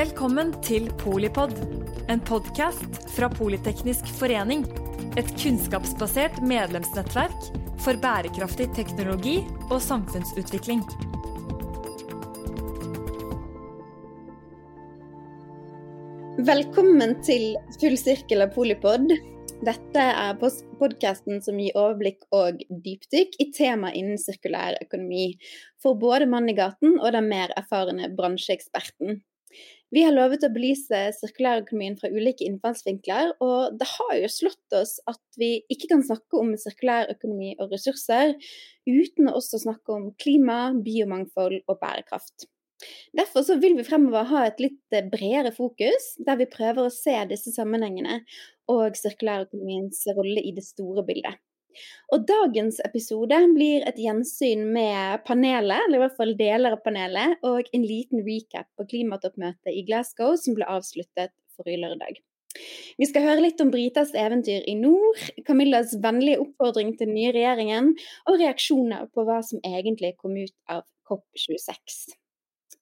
Velkommen til Polipod, en podkast fra Politeknisk forening. Et kunnskapsbasert medlemsnettverk for bærekraftig teknologi og samfunnsutvikling. Velkommen til Full sirkel av Polipod. Dette er podkasten som gir overblikk og dypdykk i tema innen sirkulær økonomi for både mannen i gaten og den mer erfarne bransjeeksperten. Vi har lovet å belyse sirkulærøkonomien fra ulike innfallsvinkler, og det har jo slått oss at vi ikke kan snakke om sirkulærøkonomi og ressurser uten å også snakke om klima, biomangfold og bærekraft. Derfor vil vi fremover ha et litt eh, bredere fokus, der vi prøver å se disse sammenhengene og sirkulærøkonomiens rolle i det store bildet. Og dagens episode blir et gjensyn med panelet, eller i hvert fall deler av panelet, og en liten recap på klimatoppmøtet i Glasgow som ble avsluttet forrige lørdag. Vi skal høre litt om Britas eventyr i nord, Camillas vennlige oppfordring til den nye regjeringen, og reaksjoner på hva som egentlig kom ut av COP26.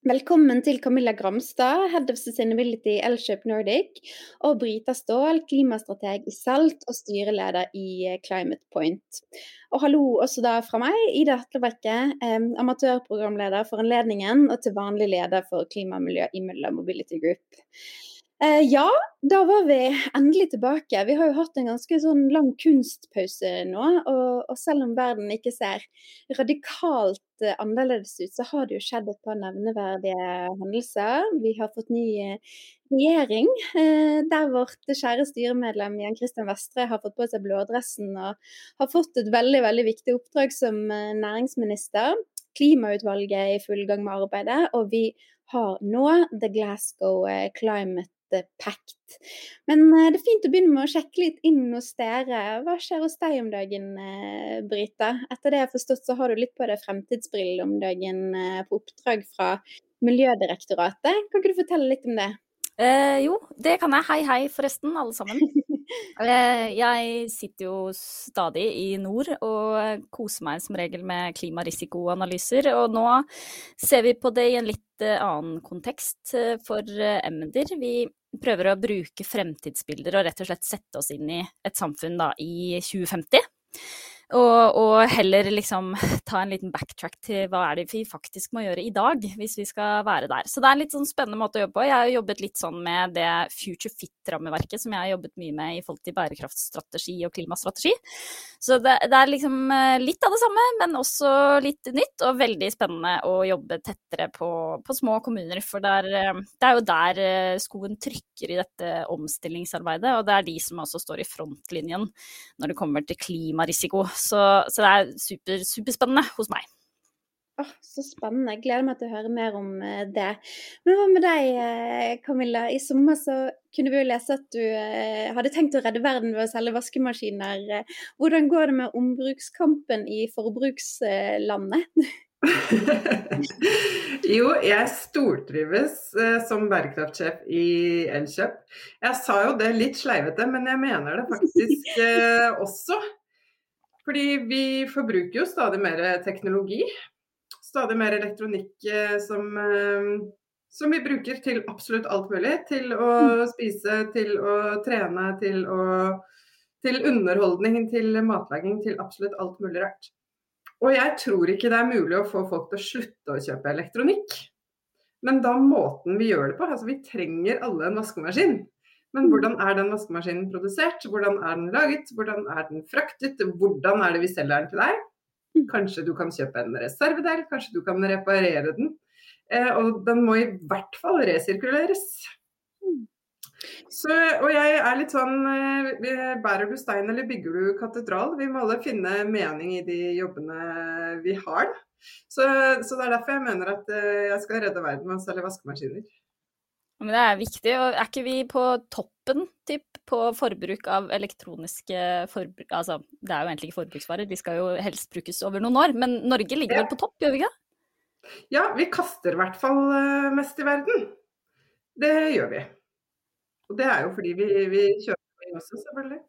Velkommen til Camilla Gramstad, Head of Sustainability Elship Nordic, og Brita Ståhl, klimastrateg i SALT og styreleder i eh, Climate Point. Og hallo også da fra meg, Ida Hatlebekke, eh, amatørprogramleder for anledningen og til vanlig leder for klima og miljø i Mølla Mobility Group. Eh, ja, da var vi endelig tilbake. Vi har jo hatt en ganske sånn lang kunstpause nå. Og, og selv om verden ikke ser radikalt eh, annerledes ut, så har det jo skjedd et par nevneverdige hendelser. Vi har fått ny eh, regjering, der vårt kjære styremedlem Jan Christian Vestre har fått på seg blådressen og har fått et veldig, veldig viktig oppdrag som næringsminister. Klimautvalget er i full gang med arbeidet, og vi har nå The Glasgow Climate Pact. Men eh, det er fint å begynne med å sjekke litt inn hos dere. Hva skjer hos deg om dagen, eh, Brita? Etter det jeg har forstått, så har du litt på deg fremtidsbrillene om dagen på oppdrag fra Miljødirektoratet. Kan ikke du fortelle litt om det? Eh, jo, det kan jeg. Hei, hei, forresten, alle sammen. eh, jeg sitter jo stadig i nord og koser meg som regel med klimarisikoanalyser. Og nå ser vi på det i en litt eh, annen kontekst eh, for eh, Emder. Vi prøver å bruke fremtidsbilder og rett og slett sette oss inn i et samfunn da, i 2050. Og, og, heller liksom ta en liten backtrack til hva er det vi faktisk må gjøre i dag, hvis vi skal være der. Så det er en litt sånn spennende måte å jobbe på. Jeg har jobbet litt sånn med det Future Fit-rammeverket som jeg har jobbet mye med i forhold til bærekraftstrategi og klimastrategi. Så det, det, er liksom eh, litt av det samme, men også litt nytt, og veldig spennende å jobbe tettere på, på små kommuner. For det er, det er jo der eh, skoen trykker i dette omstillingsarbeidet, og det er de som også står i frontlinjen når det kommer til klimarisiko. Så, så det er super, superspennende hos meg. Oh, så spennende. Jeg gleder meg til å høre mer om eh, det. Men hva med deg, eh, Camilla. I sommer så kunne vi jo lese at du eh, hadde tenkt å redde verden ved å selge vaskemaskiner. Hvordan går det med ombrukskampen i forbrukslandet? jo, jeg stortrives som bærekraftsjef i Elkjøp. Jeg sa jo det litt sleivete, men jeg mener det faktisk også. Fordi vi forbruker jo stadig mer teknologi. Stadig mer elektronikk eh, som, eh, som, vi bruker til absolutt alt mulig. Til å mm. spise, til å trene, til, å, til underholdning, til matlaging, til absolutt alt mulig rart. Og jeg tror ikke det er mulig å få folk til å slutte å kjøpe elektronikk. Men da måten vi gjør det på Altså vi trenger alle en vaskemaskin. Men hvordan er den vaskemaskinen produsert? Hvordan er den laget? Hvordan er den fraktet? Hvordan er det vi selger den til deg? Mm. Kanskje du kan kjøpe en reservedel, kanskje du kan reparere den. Eh, og den må i hvert fall resirkuleres. Mm. Så, og jeg er litt sånn eh, Bærer du stein eller bygger du katedral? Vi må alle finne mening i de jobbene vi har. Så, så det er derfor jeg mener at eh, jeg skal redde verden med å selge vaskemaskiner. Men det er viktig. Og er ikke vi på toppen typ, på forbruk av elektroniske forbruk... Altså, det er jo egentlig ikke forbruksvarer, de skal jo helst brukes over noen år. Men Norge ligger ja. vel på topp, gjør vi ikke? Ja, vi kaster i hvert fall eh, mest i verden. Det gjør vi. Og det er jo fordi vi, vi kjøper mye også, selvfølgelig.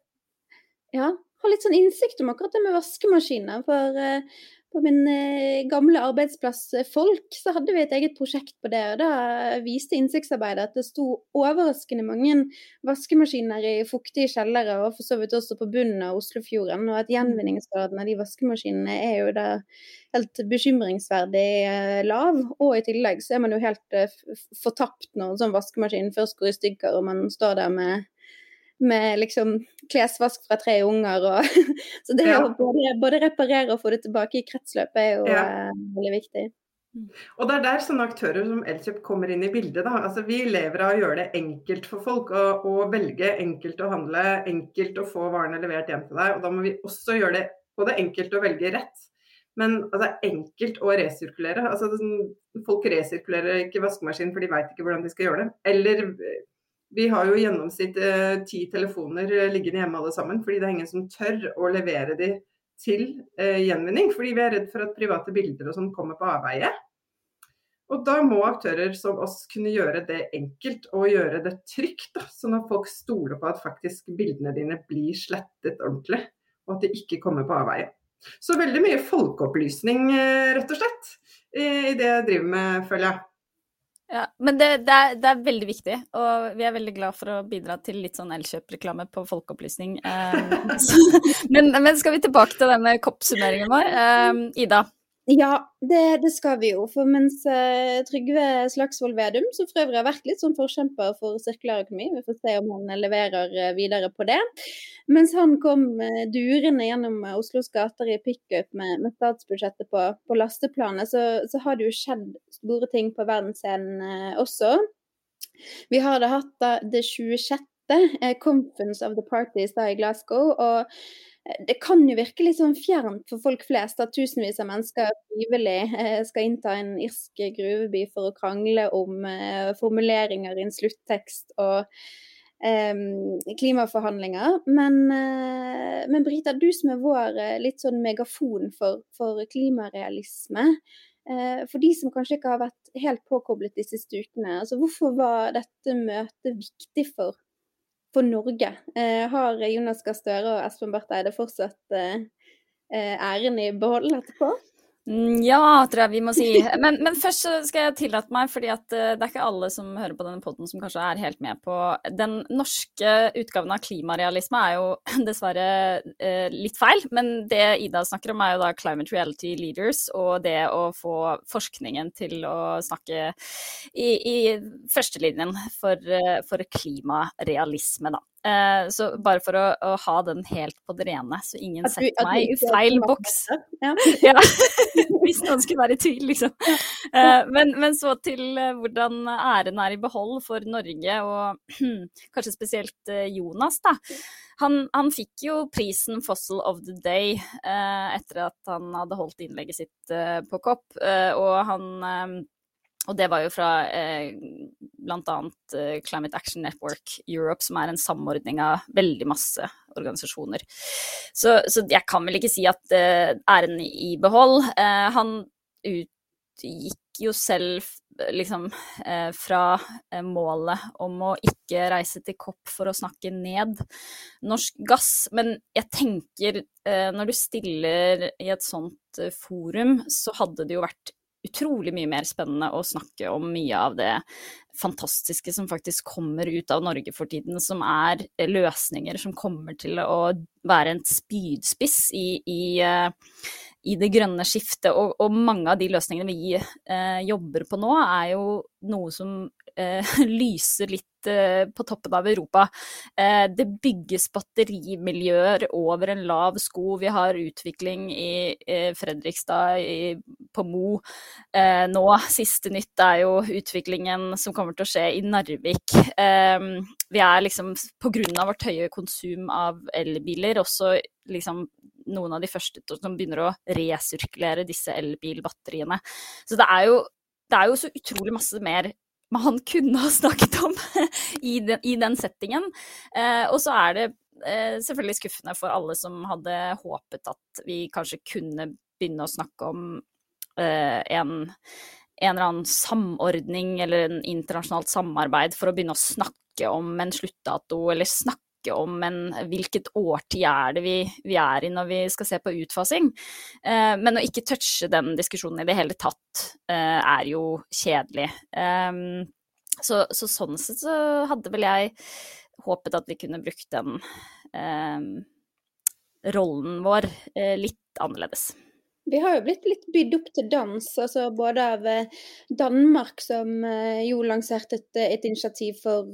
Ja, har litt sånn innsikt om akkurat det med vaskemaskiner. For uh, på min eh, gamle arbeidsplass eh, Folk, så hadde vi et eget prosjekt på det. og Da viste innsiktsarbeidet at det sto overraskende mange vaskemaskiner i fuktige kjellere, og for så vidt også på bunnen av Oslofjorden. Og at gjenvinningsgraden av de vaskemaskinene er jo da helt bekymringsverdig eh, lav. Og i tillegg så er man jo helt fortapt når en sånn vaskemaskin først går i stykker og man står der med med liksom klesvask fra tre unger. Og, så det ja. å både, både, reparere og få det tilbake i kretsløpet er jo ja. uh, veldig viktig. Og det er der sånne aktører som Elkjøp kommer inn i bildet. Da. Altså, vi lever av å gjøre det enkelt for folk å, velge, enkelt å handle, enkelt å få varene levert hjem til deg. Og da må vi også gjøre det både enkelt å velge rett, men altså, enkelt å resirkulere. Altså, sånn, folk resirkulerer ikke vaskemaskin for de veit ikke hvordan de skal gjøre det. Eller vi har jo gjennomsnitt eh, ti telefoner eh, liggende hjemme alle sammen, fordi det er ingen som tør å levere de til eh, gjenvinning. Fordi vi er redd for at private bilder og sånn kommer på avveie. Og da må aktører som oss kunne gjøre det enkelt og gjøre det trygt, da, sånn at folk stoler på at faktisk bildene dine blir slettet ordentlig, og at de ikke kommer på avveie. Så veldig mye folkeopplysning, eh, rett og slett, i det jeg driver med, føler jeg. Ja, men det, det, er, det, er, veldig viktig, og vi er veldig glad for å bidra til litt sånn Elkjøp-reklame på folkeopplysning. Um, men, men, skal vi tilbake til denne koppsummeringen vår. Um, Ida, ja, det, det, skal vi jo. For mens uh, Trygve Slagsvold Vedum, som for øvrig har vært litt sånn forkjemper for sirkulær økonomi, vi får se om han leverer uh, videre på det. Mens han kom uh, durende gjennom Oslos gater i pickup med, med statsbudsjettet på, på lasteplanet, så, så, har det jo skjedd store ting på verdensscenen også. Vi har da hatt da, det 26. Conference of the Parties da i Glasgow. og det kan jo virke litt sånn fjernt for folk flest at tusenvis av mennesker frivillig eh, skal innta en irsk gruveby for å krangle om eh, formuleringer i en sluttekst og um, klimaforhandlinger. Men, eh, men, Brita, du som er vår litt sånn megafon for, for klimarealisme. For de som kanskje ikke har vært helt påkoblet de siste ukene, altså hvorfor var dette møtet viktig for for Norge. Eh, har Jonas Gahr Støre og Espen Barth Eide fortsatt eh, eh, æren i behold etterpå? Mm, ja, tror jeg vi må si. Men, men, først skal jeg tillate meg, fordi at det er ikke alle som hører på denne poden som kanskje er helt med på Den norske utgaven av klimarealisme er jo dessverre eh, litt feil, men det Ida snakker om er jo da climate reality leaders og det å få forskningen til å snakke i, i førstelinjen for, for klimarealisme, da. Uh, så bare for å, å, ha den helt på det rene, så ingen du, setter meg i feil boks. Ja. ja. Hvis noen skulle være i tvil, liksom. Uh, men, men, så til uh, hvordan æren er i behold for Norge, og kanskje spesielt Jonas, da. Han, han, fikk jo prisen 'Fossil of the Day' etter at han hadde holdt innlegget sitt på Kopp, og han og det var jo fra eh, bl.a. Eh, Climate Action Network Europe, som er en samordning av veldig masse organisasjoner. Så, så jeg kan vel ikke si at eh, æren i behold. Eh, han utgikk jo selv liksom eh, fra eh, målet om å ikke reise til kopp for å snakke ned norsk gass. Men jeg tenker, eh, når du stiller i et sånt forum, så hadde det jo vært utrolig mye mer spennende å snakke om mye av det fantastiske som faktisk kommer ut av Norge for tiden, som er løsninger som kommer til å være en spydspiss i, i, uh, i det grønne skiftet. Og, og, mange av de løsningene vi eh, jobber på nå, er jo noe som eh, lyser litt Eh, på toppen av Europa. Eh, det bygges batterimiljøer over en lav sko. Vi har utvikling i Fredrikstad, på Mo. Eh, nå, siste nytt er jo utviklingen som kommer til å skje i Narvik. Vi er liksom, pga. vårt høye konsum av elbiler, også liksom noen av de første som begynner å resirkulere disse elbilbatteriene. Så det er jo det er jo så utrolig masse mer man kunne ha snakket om i, den, i den settingen. Eh, og så er det eh, selvfølgelig skuffende for alle som hadde håpet at vi kanskje kunne begynne å snakke om eh, en, en eller annen samordning eller en internasjonalt samarbeid for å begynne å snakke om en sluttdato, eller snakke om, en, hvilket årtid er det vi, vi er i når vi skal se på utfasing? Eh, men å ikke touche den diskusjonen i det hele tatt eh, er jo kjedelig. Eh, så, så, sånn sett så hadde vel jeg håpet at vi kunne brukt den rollen vår litt annerledes. Vi har jo blitt litt bydd opp til dans, altså både av eh, Danmark, som eh, jo lanserte et, eh, et initiativ for,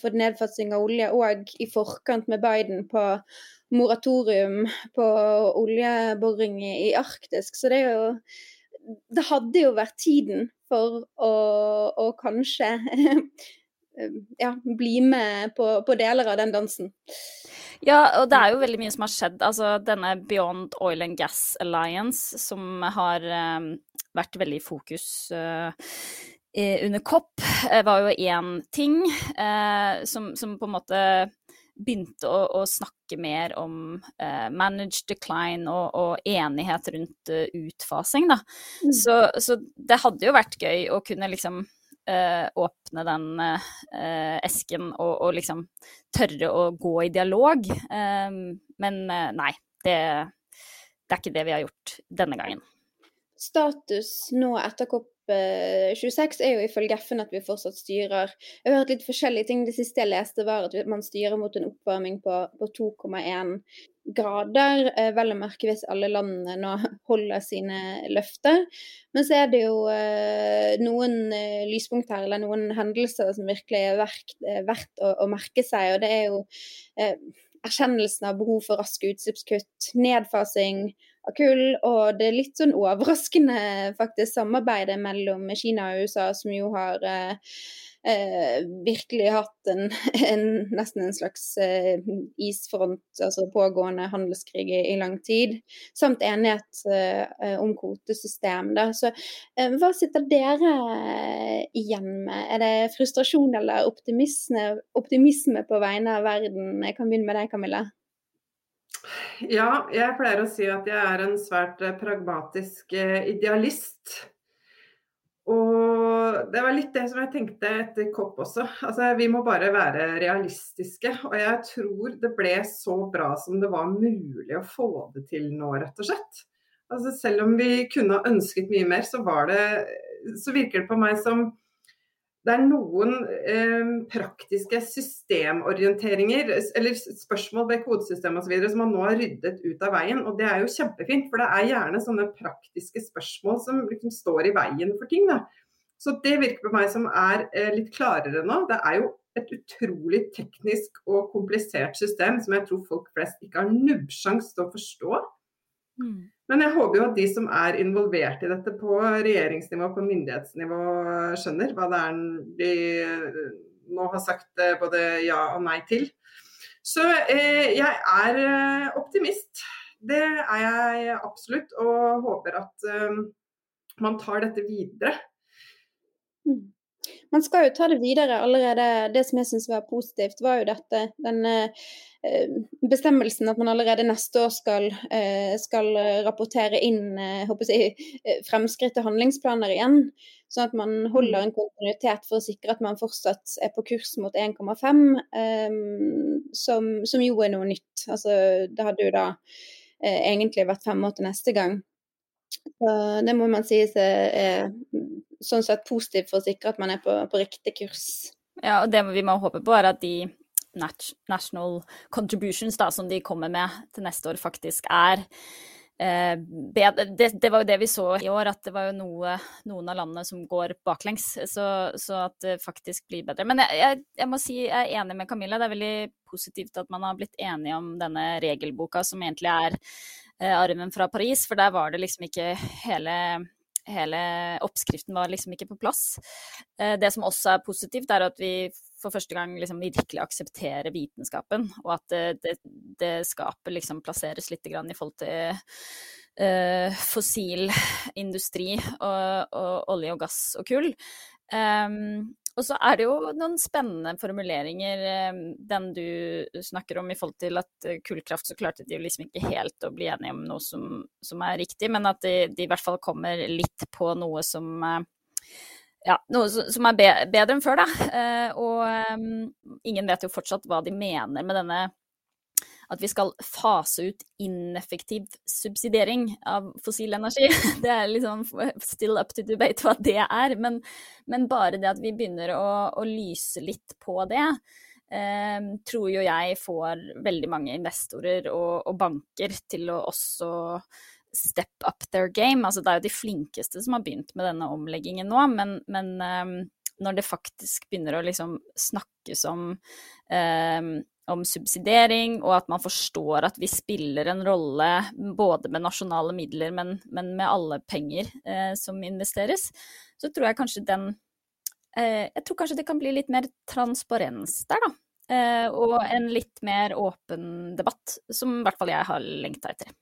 for nedfatsing av olje, og i forkant med Biden på moratorium på oljeboring i, Arktis. Så det er jo Det hadde jo vært tiden for å, å kanskje ja, bli med på, på deler av den dansen. Ja, og det er jo veldig mye som har skjedd. Altså denne Beyond Oil and Gas Alliance, som har um, vært veldig i fokus uh, under COP, uh, var jo én ting uh, som, som, på en måte begynte å, å snakke mer om managed decline og, og enighet rundt utfasing, da. Mm. Så, så det hadde jo vært gøy å kunne liksom Uh, åpne den eh, esken og, og, liksom tørre å gå i dialog. Eh, men nei, det, det, er ikke det vi har gjort denne gangen. Status nå etter COP26 er jo ifølge FN at vi fortsatt styrer Jeg har hørt litt forskjellige ting. Det siste jeg leste var at man styrer mot en oppvarming på, på 2,1 grader, eh, vel å merke hvis alle landene nå holder sine løfter. Men så er det jo eh, noen lyspunkt lyspunkter eller noen hendelser som virkelig er verdt å, å, merke seg. og det er jo erkjennelsen av behov for raske utslippskutt, nedfasing av kull, og det er litt sånn overraskende faktisk samarbeidet mellom Kina og USA, som jo har eh, eh, virkelig hatt en, en, nesten en slags eh, isfront, altså pågående handelskrig i, i lang tid, samt enighet eh, om kvotesystem. Da. Så eh, hva sitter dere igjen med? Er det frustrasjon eller optimisme, optimisme på vegne av verden? Jeg kan begynne med deg, Camilla. Ja, jeg pleier å si at jeg er en svært eh, pragmatisk eh, idealist. Og det var litt det som jeg tenkte etter Kopp også. Altså, vi må bare være realistiske. Og jeg tror det ble så bra som det var mulig å få det til nå, rett og slett. Altså, selv om vi kunne ha ønsket mye mer, så, det, så virker det på meg som det er noen eh, praktiske systemorienteringer eller spørsmål ved kodesystemet osv. som man nå har ryddet ut av veien. og Det er jo kjempefint, for det er gjerne sånne praktiske spørsmål som liksom står i veien for ting. Da. Så Det virker på meg som er eh, litt klarere nå. Det er jo et utrolig teknisk og komplisert system som jeg tror folk flest ikke har nubbsjans til å forstå. Mm. Men jeg håper jo at de som er involvert i dette på regjeringsnivå, på myndighetsnivå, skjønner hva det er de nå har sagt eh, både ja og nei til. Så eh, jeg er eh, optimist. Det er jeg absolutt, og håper at eh, man tar dette videre. Mm. Man skal jo ta det videre allerede. Det som jeg syns var positivt, var jo dette. Den eh, bestemmelsen at man allerede neste år skal, eh, skal rapportere inn eh, jeg, fremskritt og handlingsplaner igjen. Sånn at man holder en kontinuitet for å sikre at man fortsatt er på kurs mot 1,5, som, som, jo er noe nytt. Altså, det hadde jo da egentlig vært fem år til neste gang. Så det må man si er sånn sett positivt for å sikre at man er på, på riktig kurs. Ja, og det vi må håpe på, er at de national contributions da, som de kommer med til neste år, faktisk er eh, det, det, var jo det vi så i år, at det var jo noe, noen av landene som går baklengs. Så, så at det faktisk blir bedre. Men jeg, jeg, jeg, må si jeg er enig med Camilla. Det er veldig positivt at man har blitt enige om denne regelboka, som egentlig er eh, arven fra Paris. For der var det liksom ikke hele hele oppskriften var liksom ikke på plass. Eh, det som også er positivt, er at vi for første gang liksom virkelig aksepterer vitenskapen, og at det, det, det skapet liksom plasseres litt i forhold til uh, fossil industri og, og, olje og gass og kull. Um, og så er det jo noen spennende formuleringer, eh, den du snakker om i forhold til at eh, kullkraft, så klarte de jo liksom ikke helt å bli enige om noe som, som er riktig, men at de, de, i hvert fall kommer litt på noe som ja, noe som er bedre enn før, da. Eh, og um, ingen vet jo fortsatt hva de mener med denne at vi skal fase ut ineffektiv subsidiering av fossil energi. Det er liksom still up to debate hva det er, men, men bare det at vi begynner å, å lyse litt på det, eh, tror jo jeg får veldig mange investorer og, og banker til å også step up their game. Altså, det er jo de flinkeste som har begynt med denne omleggingen nå, men, men um, når det faktisk begynner å liksom snakkes om, um, om subsidiering, og at man forstår at vi spiller en rolle både med nasjonale midler, men, men med alle penger eh, som investeres, så tror jeg kanskje den eh, Jeg tror kanskje det kan bli litt mer transparens der, da. Eh, og en litt mer åpen debatt, som i hvert fall jeg har lengta etter.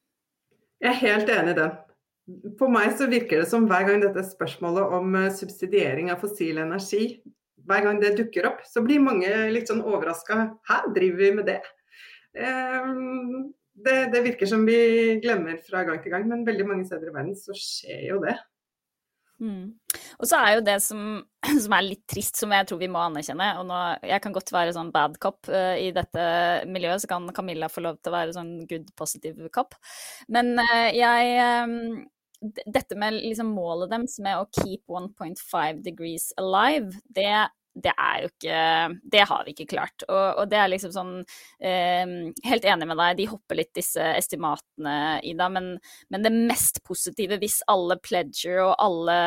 Jeg er helt enig i den. For meg så virker det som hver gang dette spørsmålet om eh, subsidiering av fossil energi, hver gang det dukker opp, så blir mange litt sånn overraska. Hæ, driver vi med det? Ehm, det? det? virker som vi glemmer fra gang til gang, men veldig mange steder i verden så skjer jo det. Mm. Og så er jo det som, som, er litt trist, som jeg tror vi må anerkjenne og nå, Jeg kan godt være sånn bad cop uh, i dette miljøet, så kan Camilla få lov til å være sånn good positive cop. Men uh, jeg um, Dette med liksom målet deres med å keep 1.5 degrees alive, det det er jo ikke Det har vi ikke klart. Og, og det er liksom sånn eh, Helt enig med deg, de hopper litt disse estimatene, Ida, men, men det mest positive, hvis alle pledger og alle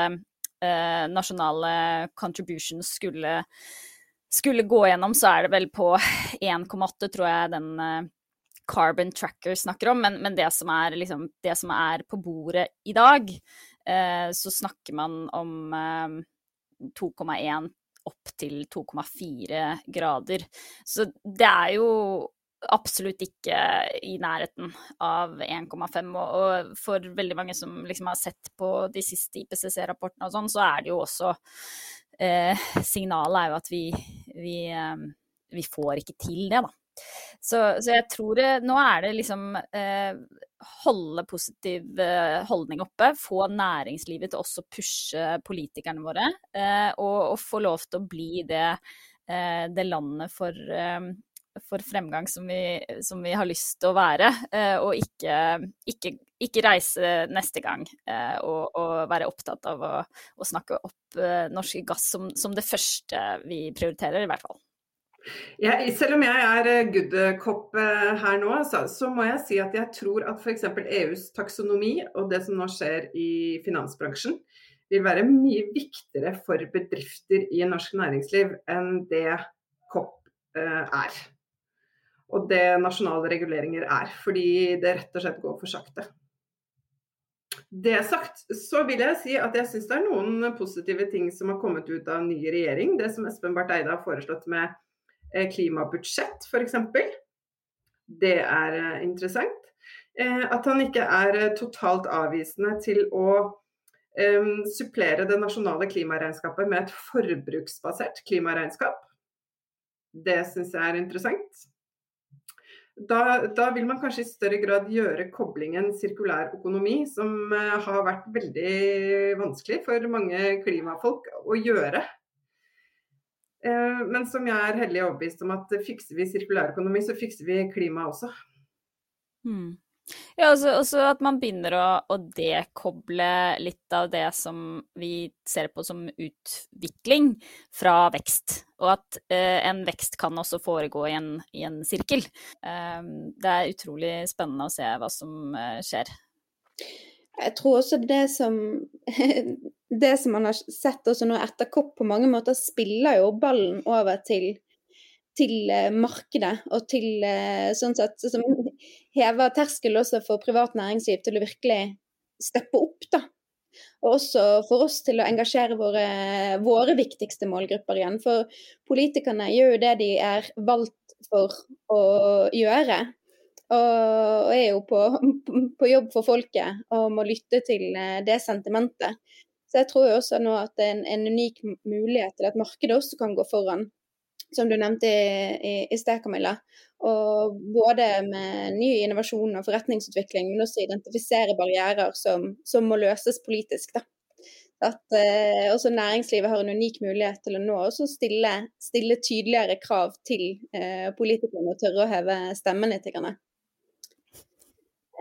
eh, nasjonale contributions skulle, skulle gå gjennom, så er det vel på 1,8, tror jeg den eh, Carbon Tracker snakker om, men, men det, som er, liksom, det, som er, på bordet i dag, eh, så snakker man om 2,1 eh, opp til 2,4 grader. Så det er jo absolutt ikke i nærheten av 1,5. Og, for veldig mange som liksom har sett på de siste IPCC-rapportene og sånn, så er det jo også eh, Signalet er jo at vi, vi, eh, vi får ikke til det, da. Så, så, jeg tror det, nå er det liksom eh, holde positiv eh, holdning oppe, få næringslivet til også pushe politikerne våre, eh, og, og, få lov til å bli det, eh, det landet for, eh, for fremgang som vi, som vi, har lyst til å være, eh, og ikke, ikke, ikke, reise neste gang og, og, være opptatt av å, å snakke opp norsk gass som, som det første vi prioriterer, i hvert fall. Jeg, selv om jeg er eh, good cop eh, her nå, så, så, må jeg si at jeg tror at f.eks. EUs taksonomi og det som nå skjer i finansbransjen, vil være mye viktigere for bedrifter i norsk næringsliv enn det COP eh, er. Og det nasjonale reguleringer er. Fordi det rett og slett går for sakte. Det sagt, så vil jeg si at jeg syns det er noen positive ting som har kommet ut av ny regjering. Det som Espen Barth Eide har foreslått med klimabudsjett, f.eks. Det er eh, interessant. Eh, at han ikke er totalt avvisende til å supplere det nasjonale klimaregnskapet med et forbruksbasert klimaregnskap. Det syns jeg er interessant. Da, da, vil man kanskje i større grad gjøre koblingen sirkulær økonomi, som har vært veldig vanskelig for mange klimafolk å gjøre. Eh, men som jeg er hellig overbevist om at fikser vi sirkulærøkonomi, så fikser vi klima også. Mm. Ja, også, også, at man begynner å, å, dekoble litt av det som vi ser på som utvikling, fra vekst. Og at eh, en vekst kan også foregå i en, i en sirkel. Eh, det er utrolig spennende å se hva som eh, skjer. Jeg tror også det som det som man har sett også nå etter Kopp, på mange måter spiller jo ballen over til, til uh, markedet. Og til uh, sånn sett som hever terskel også for privat næringsliv til å virkelig steppe opp, da. Og også for oss til å engasjere våre, våre viktigste målgrupper igjen. For politikerne gjør jo det de er valgt for å gjøre. Og, er jo på, på, jobb for folket og må lytte til eh, det sentimentet. Så jeg tror også nå at det er en, en unik mulighet til at markedet også kan gå foran, som du nevnte i, i, i sted, Camilla. Og både med ny innovasjon og forretningsutvikling, men også identifisere barrierer som, som må løses politisk. da. at eh, også næringslivet har en unik mulighet til å nå også stille, stille tydeligere krav til eh, politikerne og tørre å heve stemmen litt.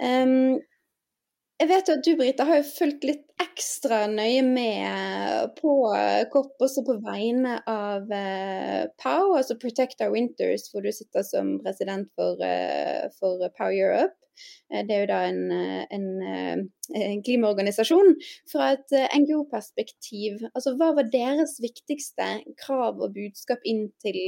Um, jeg vet jo at du, Brita, har jo fulgt litt ekstra nøye med på KOPP, også på vegne av uh, POW, altså Protect Our Winters, hvor du sitter som president for, uh, for POW Europe. Uh, det er jo da en, en, en klimaorganisasjon. Fra et NGO-perspektiv, altså hva var deres viktigste krav og budskap inn til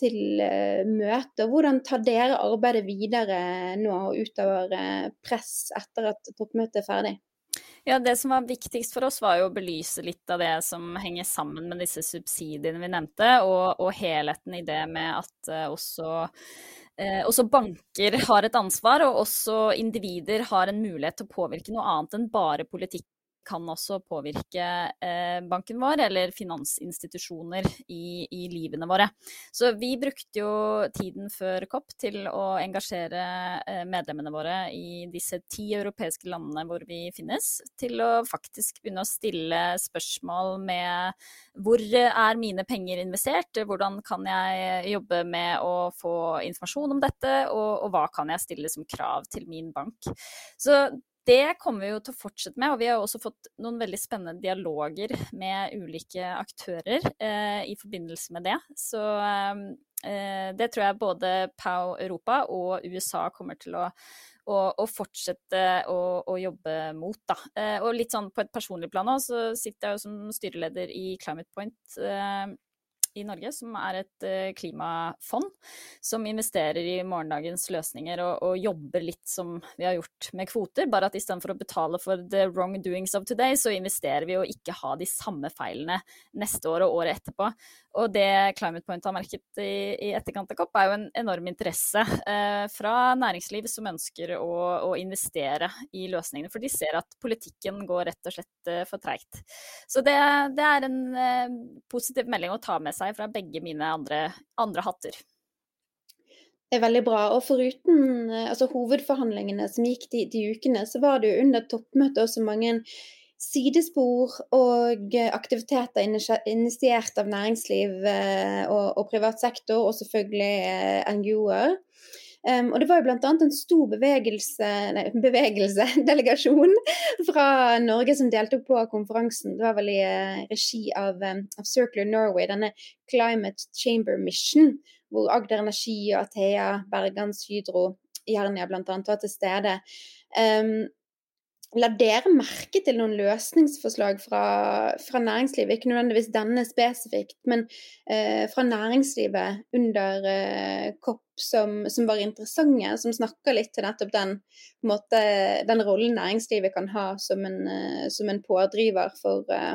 til uh, møtet. Hvordan tar dere arbeidet videre nå utover uh, press etter at toppmøtet er ferdig? Ja, Det som var viktigst for oss, var jo å belyse litt av det som henger sammen med disse subsidiene vi nevnte, og, og helheten i det med at uh, også Eh, også banker har et ansvar, og også individer har en mulighet til å påvirke noe annet enn bare politikk kan også påvirke eh, banken vår eller finansinstitusjoner i, i, livene våre. Så vi brukte jo tiden før COP til å engasjere eh, medlemmene våre i disse ti europeiske landene hvor vi finnes, til å faktisk begynne å stille spørsmål med hvor er mine penger investert, hvordan kan jeg jobbe med å få informasjon om dette, og, og hva kan jeg stille som krav til min bank. Så det kommer vi jo til å fortsette med, og vi har også fått noen veldig spennende dialoger med ulike aktører eh, i forbindelse med det. Så eh, det tror jeg både POW Europa og USA kommer til å, å, å fortsette å, å, jobbe mot. Da. Eh, og litt sånn på et personlig plan òg, så sitter jeg jo som styreleder i Climate Point eh, i Norge, som er et uh, klimafond som investerer i morgendagens løsninger og, og, jobber litt som vi har gjort med kvoter, bare at istedenfor å betale for the wrong doings of today, så investerer vi å ikke ha de samme feilene neste år og året etterpå. Og det Climate Point har merket i, i etterkant av COP, er jo en enorm interesse eh, fra næringsliv som ønsker å, å, investere i løsningene, for de ser at politikken går rett og slett uh, for treigt. Så det, det er en positiv melding å ta med seg seg fra begge mine andre, andre hatter. Det er veldig bra. Og foruten eh, altså, hovedforhandlingene som gikk de, de ukene, så var det jo under toppmøtet også mange sidespor og aktiviteter initiert av næringsliv eh, og, og privat sektor, og selvfølgelig eh, NGO-er. Um, og det var jo bl.a. en stor bevegelse, nei, bevegelse, delegasjon fra Norge som deltok på konferansen. Det var vel i uh, regi av, um, av, Circular Norway, denne Climate Chamber Mission, hvor Agder Energi og Athea, Bergans Hydro, Jernia bl.a. var til stede. Um, La dere merke til noen løsningsforslag fra, fra næringslivet, ikke nødvendigvis denne spesifikt, men eh, fra næringslivet under eh, COP som, som, var interessante, som snakker litt til nettopp den, måte, den rollen næringslivet kan ha som en, eh, som en pådriver for, eh,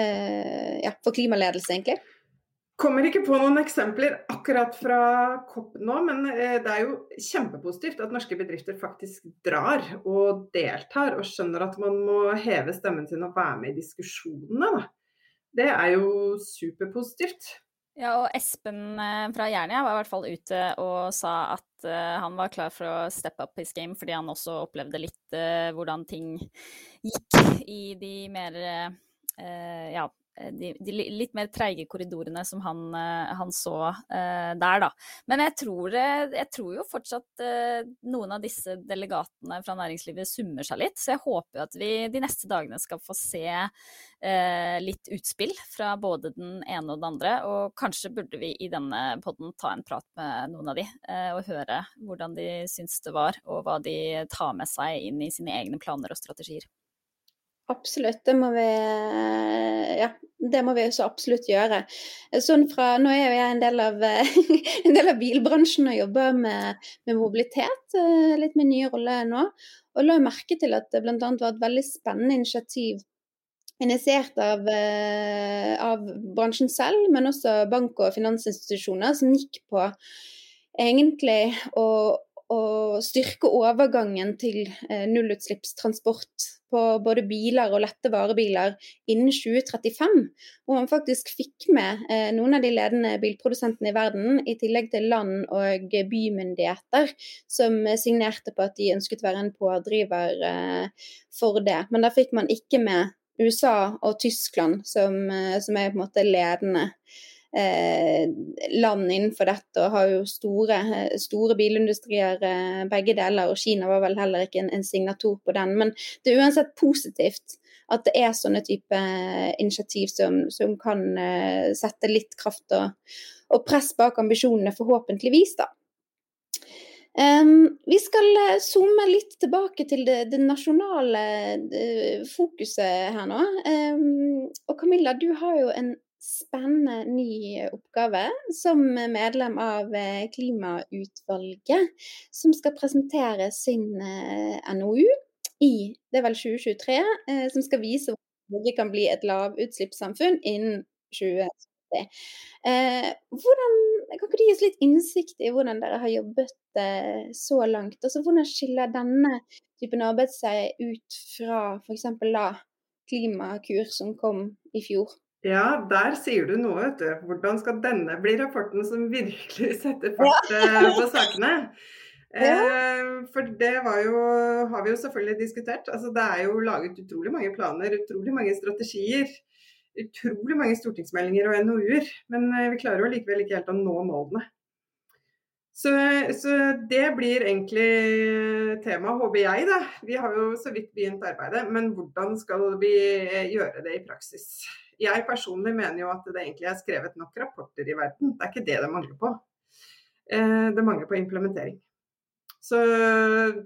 eh, ja, for klimaledelse, egentlig? Kommer ikke på noen eksempler akkurat fra COP nå, men eh, det er jo kjempepositivt at norske bedrifter faktisk drar og deltar og skjønner at man må heve stemmen sin og være med i diskusjonene. Det er jo superpositivt. Ja, og Espen eh, fra Jernia var i hvert fall ute og sa at uh, han var klar for å step up his game, fordi han også opplevde litt hvordan ting gikk i de mer ja, Eh, de, de, litt mer treige korridorene som han, eh, han så uh, der, da. Men jeg tror, jeg tror, jo fortsatt uh, noen av disse delegatene fra næringslivet summer seg litt. Så jeg håper at vi de neste dagene skal få se uh, litt utspill fra både den ene og den andre. Og kanskje burde vi i denne podden ta en prat med noen av de, og høre hvordan de syns det var, og hva de tar med seg inn i sine egne planer og strategier. Absolutt, det må vi ja, det må vi så absolutt gjøre. Sånn fra, nå er jeg en del av, en del av bilbransjen og jobber med, med, mobilitet, eh, litt med nye roller nå. Og la merke til at det bl.a. var et veldig spennende initiativ initiert av, eh, av bransjen selv, men også bank- og finansinstitusjoner, som gikk på egentlig å å styrke overgangen til eh, nullutslippstransport på både biler og lette varebiler innen 2035. Hvor man faktisk fikk med eh, noen av de ledende bilprodusentene i verden, i tillegg til land- og bymyndigheter, som signerte på at de ønsket å være en pådriver eh, for det. Men da fikk man ikke med USA og Tyskland som, som er på en måte ledende land innenfor dette og har jo store, store bilindustrier begge deler. Og Kina var vel heller ikke en, en signator på den. Men det er uansett positivt at det er sånne type initiativ som, som kan sette litt kraft og, og, press bak ambisjonene, forhåpentligvis. da. Um, vi skal eh, zoome litt tilbake til det, det nasjonale uh, fokuset her nå. Um, og Camilla, du har jo en spennende ny oppgave som medlem av Klimautvalget, som skal presentere sin NOU i det er vel 2023, eh, som skal vise hvordan Norge kan bli et lavutslippssamfunn innen 2070. Eh, hvordan, kan ikke du gi oss litt innsikt i hvordan dere har jobbet eh, så langt? Altså, hvordan skiller denne typen arbeid seg ut fra f.eks. Klimakur som kom i fjor? Ja, der sier du noe, vet du. Hvordan skal denne bli rapporten som virkelig setter fart ja. Eh, på sakene? Ja. for det jo, har vi jo selvfølgelig diskutert. Altså, det er jo laget utrolig mange planer, utrolig mange strategier. Utrolig mange stortingsmeldinger og NOU-er. Men eh, vi klarer jo likevel ikke helt å nå målene. Så, så, det blir egentlig temaet, håper jeg. da. Vi har jo så vidt begynt arbeidet, men hvordan skal vi gjøre det i praksis? Jeg personlig mener jo at det egentlig er skrevet nok rapporter i verden. Det er ikke det det mangler på. Eh, det mangler på implementering. Så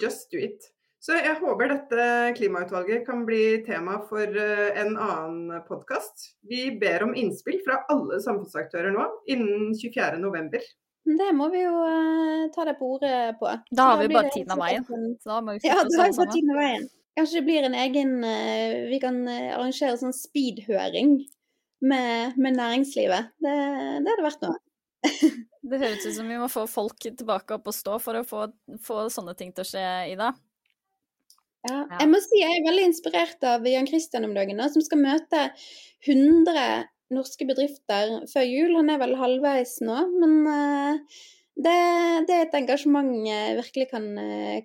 just do it. Så jeg håper dette klimautvalget kan bli tema for eh, en annen podkast. Vi ber om innspill fra alle samfunnsaktører nå innen 24.11. Det må vi jo uh, ta det på ordet på. Da har vi bare tiden av veien. Så da må vi ja, da har vi bare tiden av veien. Kanskje det blir en egen uh, Vi kan arrangere sånn speed-høring med, med, næringslivet. Det, det hadde vært noe. Det høres ut som vi må få folk tilbake opp og stå for å få, få sånne ting til å skje, Ida. Ja, jeg må si jeg er veldig inspirert av Jan Christian om dagen, som skal møte 100 norske bedrifter før jul. Han er vel halvveis nå, men uh, det, det, er et engasjement jeg virkelig kan,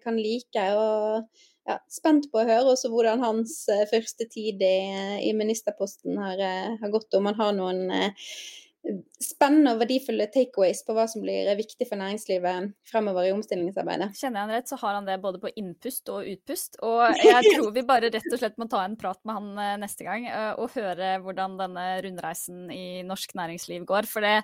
kan like. og ja, spent på å høre også hvordan hans uh, første tid i, i ministerposten har, har, gått, om han har noen spennende og verdifulle takeaways på hva som blir viktig for næringslivet fremover i omstillingsarbeidet. Kjenner jeg han rett, så har han det både på innpust og utpust. Og jeg tror vi bare rett og slett må ta en prat med han eh, neste gang eh, og høre hvordan denne rundreisen i norsk næringsliv går. For det,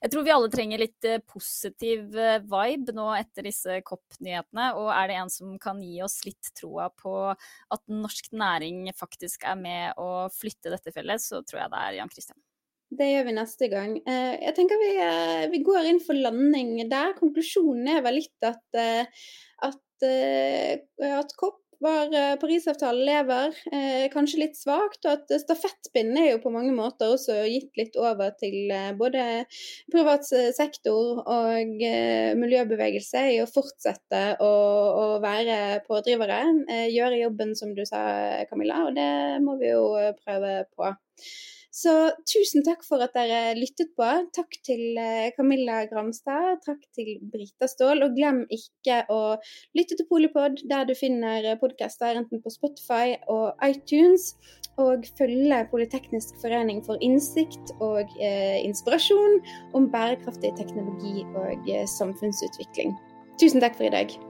jeg tror vi alle trenger litt eh, positiv vibe nå etter disse COP-nyhetene. Og er det en som kan gi oss litt troa på at norsk næring faktisk er med å flytte dette fjellet, så tror jeg det er Jan Christian. Det gjør vi neste gang. Eh, jeg tenker vi, eh, vi går inn for landing der. Konklusjonen er vel litt at, eh, at, at kopp var Parisavtalen lever, kanskje litt svakt. Og at stafettpinnen er jo på mange måter også gitt litt over til både privat sektor og miljøbevegelse i å fortsette å, å være pådrivere. Gjøre jobben som du sa, Camilla, og det må vi jo prøve på. Så tusen takk for at dere lyttet på. Takk til eh, Camilla Gramstad, takk til Brita Ståhl. Og glem ikke å lytte til Polipod der du finner podkaster enten på Spotify og iTunes. Og følge Politeknisk forening for innsikt og eh, inspirasjon om bærekraftig teknologi og eh, samfunnsutvikling. Tusen takk for i dag.